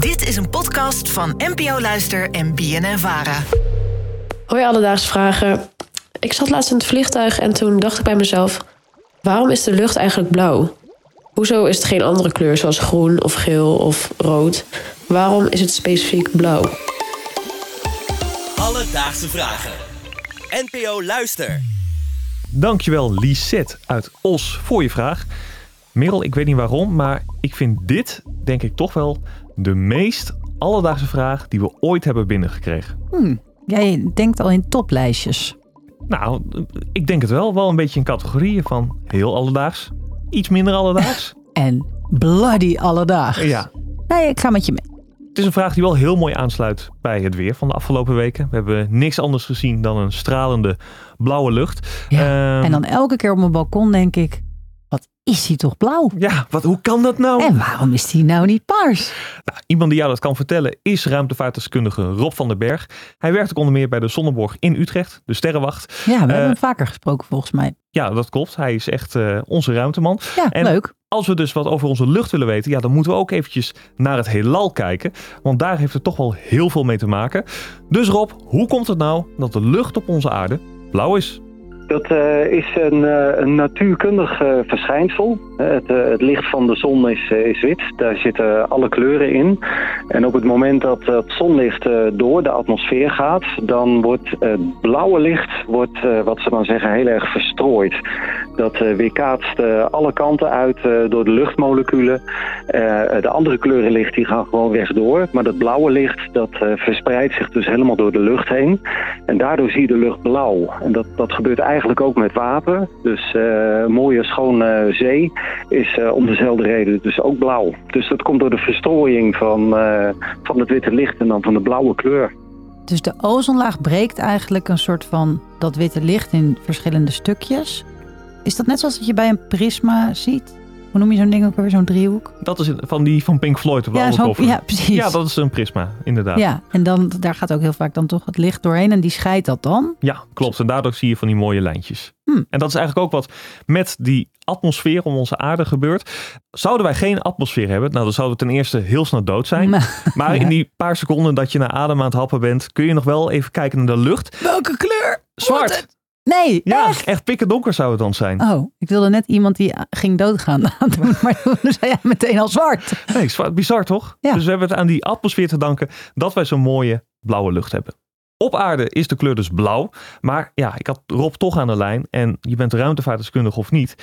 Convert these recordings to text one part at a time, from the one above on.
Dit is een podcast van NPO Luister en BNN Vara. Hoi alledaagse vragen. Ik zat laatst in het vliegtuig en toen dacht ik bij mezelf: waarom is de lucht eigenlijk blauw? Hoezo is het geen andere kleur zoals groen of geel of rood? Waarom is het specifiek blauw? Alledaagse vragen. NPO Luister. Dankjewel Lisette uit Os voor je vraag. Merel, ik weet niet waarom, maar ik vind dit, denk ik toch wel, de meest alledaagse vraag die we ooit hebben binnengekregen. Hmm, jij denkt al in toplijstjes. Nou, ik denk het wel. Wel een beetje in categorieën van heel alledaags, iets minder alledaags. En bloody alledaags. ja, Nee, ik ga met je mee. het is een vraag die wel heel mooi aansluit bij het weer van de afgelopen weken. We hebben niks anders gezien dan een stralende blauwe lucht. Ja, Ehm, En dan elke keer op mijn balkon denk ik, is die toch blauw? Ja, wat, hoe kan dat nou? En waarom is die nou niet paars? Nou, iemand die jou dat kan vertellen is ruimtevaartdeskundige Rob van den Berg. Hij werkt ook onder meer bij de Zonneborg in Utrecht, de Sterrenwacht. Ja, we hebben Eh, hem vaker gesproken volgens mij. Ja, dat klopt. Hij is echt eh, onze ruimteman. Ja, en- leuk. Als we dus wat over onze lucht willen weten, ja, dan moeten we ook eventjes naar het heelal kijken. Want daar heeft het toch wel heel veel mee te maken. Dus Rob, hoe komt het nou dat de lucht op onze aarde blauw is? Dat eh, is een, eh, een natuurkundig eh, verschijnsel. Het, het licht van de zon is, is wit. Daar zitten alle kleuren in. En op het moment dat het zonlicht door de atmosfeer gaat, dan wordt het blauwe licht, wordt, wat ze dan zeggen, heel erg verstrooid. Dat eh, weerkaatst eh, alle kanten uit eh, door de luchtmoleculen. De andere kleurenlicht die gaan gewoon weg door. Maar dat blauwe licht dat verspreidt zich dus helemaal door de lucht heen. En daardoor zie je de lucht blauw. En dat, dat gebeurt eigenlijk ook met water. Dus mooie schone zee is om dezelfde reden dus ook blauw. Dus dat komt door de verstrooiing van, van het witte licht en dan van de blauwe kleur. Dus de ozonlaag breekt eigenlijk een soort van dat witte licht in verschillende stukjes. Is dat net zoals dat je bij een prisma ziet? Hoe noem je zo'n ding ook weer, zo'n driehoek? Dat is van die van Pink Floyd, de blauwe ja, koffer. ja, precies. Ja, dat is een prisma, inderdaad. Ja, en dan, daar gaat ook heel vaak dan toch het licht doorheen en die scheidt dat dan. Ja, klopt. En daardoor zie je van die mooie lijntjes. Hm. En dat is eigenlijk ook wat met die atmosfeer om onze aarde gebeurt. Zouden wij geen atmosfeer hebben, nou dan zouden we ten eerste heel snel dood zijn. Maar in die paar seconden dat je naar adem aan het happen bent, kun je nog wel even kijken naar de lucht. Welke kleur? Zwart. Nee, Ja, echt? echt pikken donker zou het dan zijn. Oh, ik wilde net iemand die ging doodgaan maar toen zei jij meteen al zwart. Nee, zwart, bizar toch? Ja. Dus we hebben het aan die atmosfeer te danken dat wij zo'n mooie blauwe lucht hebben. Op aarde is de kleur dus blauw. Maar ja, ik had Rob toch aan de lijn. En je bent ruimtevaartdeskundige of niet.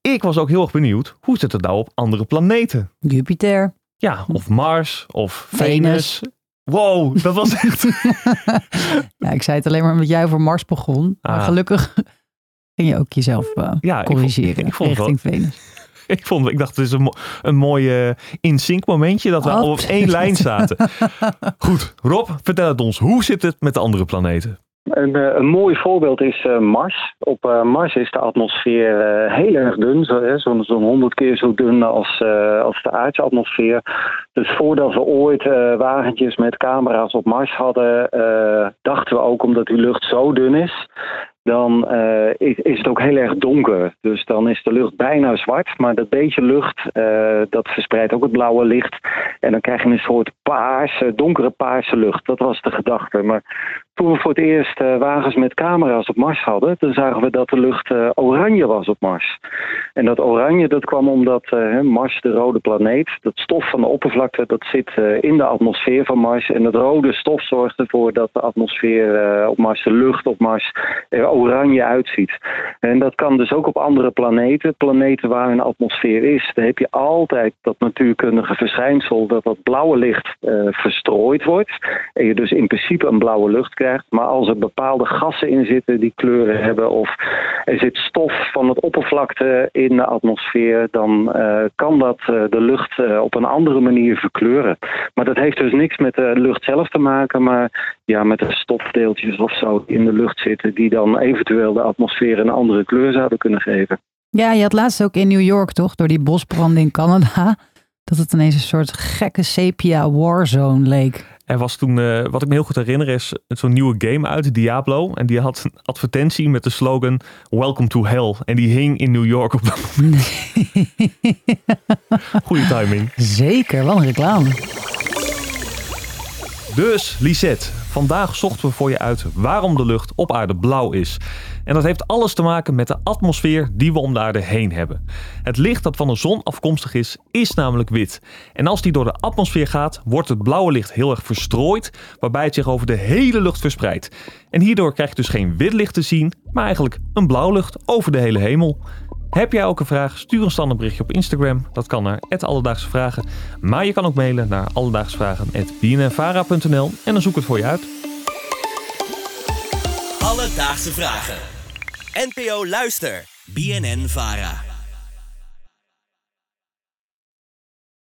Ik was ook heel erg benieuwd. Hoe zit het nou op andere planeten? Jupiter. Ja, of Mars of Venus. Venus. Wow, dat was echt... Ja, ik zei het alleen maar omdat jij over Mars begon. Maar Ah. gelukkig ging je ook jezelf eh, Ja, ik vond- corrigeren ik vond richting Venus. ik, vond, ik dacht, het is een, mo- een mooi in-sync momentje dat we Oh, al op één lijn zaten. Goed, Rob, vertel het ons. Hoe zit het met de andere planeten? Een, eh, een mooi voorbeeld is eh, Mars. Op eh, Mars is de atmosfeer heel erg dun, zo- zo'n zo'n honderd keer zo dun als, als de aardse atmosfeer. Dus voordat we ooit wagentjes met camera's op Mars hadden, dachten we ook omdat die lucht zo dun is, dan is, is het ook heel erg donker. Dus dan is de lucht bijna zwart, maar dat beetje lucht, dat verspreidt ook het blauwe licht. En dan krijg je een soort paarse, donkere paarse lucht. Dat was de gedachte. Maar toen we voor het eerst eh, wagens met camera's op Mars hadden, toen zagen we dat de lucht eh, oranje was op Mars. En dat oranje dat kwam omdat eh, Mars, de rode planeet, dat stof van de oppervlakte, dat zit in de atmosfeer van Mars. En dat rode stof zorgt ervoor dat de atmosfeer op Mars, de lucht op Mars, er oranje uitziet. En dat kan dus ook op andere planeten. Planeten waar een atmosfeer is, daar heb je altijd dat natuurkundige verschijnsel dat dat blauwe licht verstrooid wordt. En je dus in principe een blauwe lucht Maar als er bepaalde gassen in zitten die kleuren hebben, of er zit stof van het oppervlakte in de atmosfeer, dan eh, kan dat eh, de lucht eh, op een andere manier verkleuren. Maar dat heeft dus niks met de lucht zelf te maken, maar ja, met de stofdeeltjes of zo in de lucht zitten, die dan eventueel de atmosfeer een andere kleur zouden kunnen geven. Ja, je had laatst ook in New York toch, door die bosbranden in Canada, dat het ineens een soort gekke sepia warzone leek. Er was toen, eh, wat ik me heel goed herinner, is zo'n nieuwe game uit, Diablo. En die had een advertentie met de slogan Welcome to Hell. En die hing in New York op dat moment. Goeie timing. Zeker, wel een reclame. Dus Lisette, vandaag zochten we voor je uit waarom de lucht op aarde blauw is. En dat heeft alles te maken met de atmosfeer die we om de aarde heen hebben. Het licht dat van de zon afkomstig is, is namelijk wit. En als die door de atmosfeer gaat, wordt het blauwe licht heel erg verstrooid, waarbij het zich over de hele lucht verspreidt. En hierdoor krijg je dus geen wit licht te zien, maar eigenlijk een blauw lucht over de hele hemel. Heb jij ook een vraag? Stuur een standaardberichtje op Instagram. Dat kan naar Alledaagse Vragen. Maar je kan ook mailen naar alledaagsvragen.bnnvara.nl en dan zoek het voor je uit. Alledaagse Vragen. NPO Luister. BNN Vara.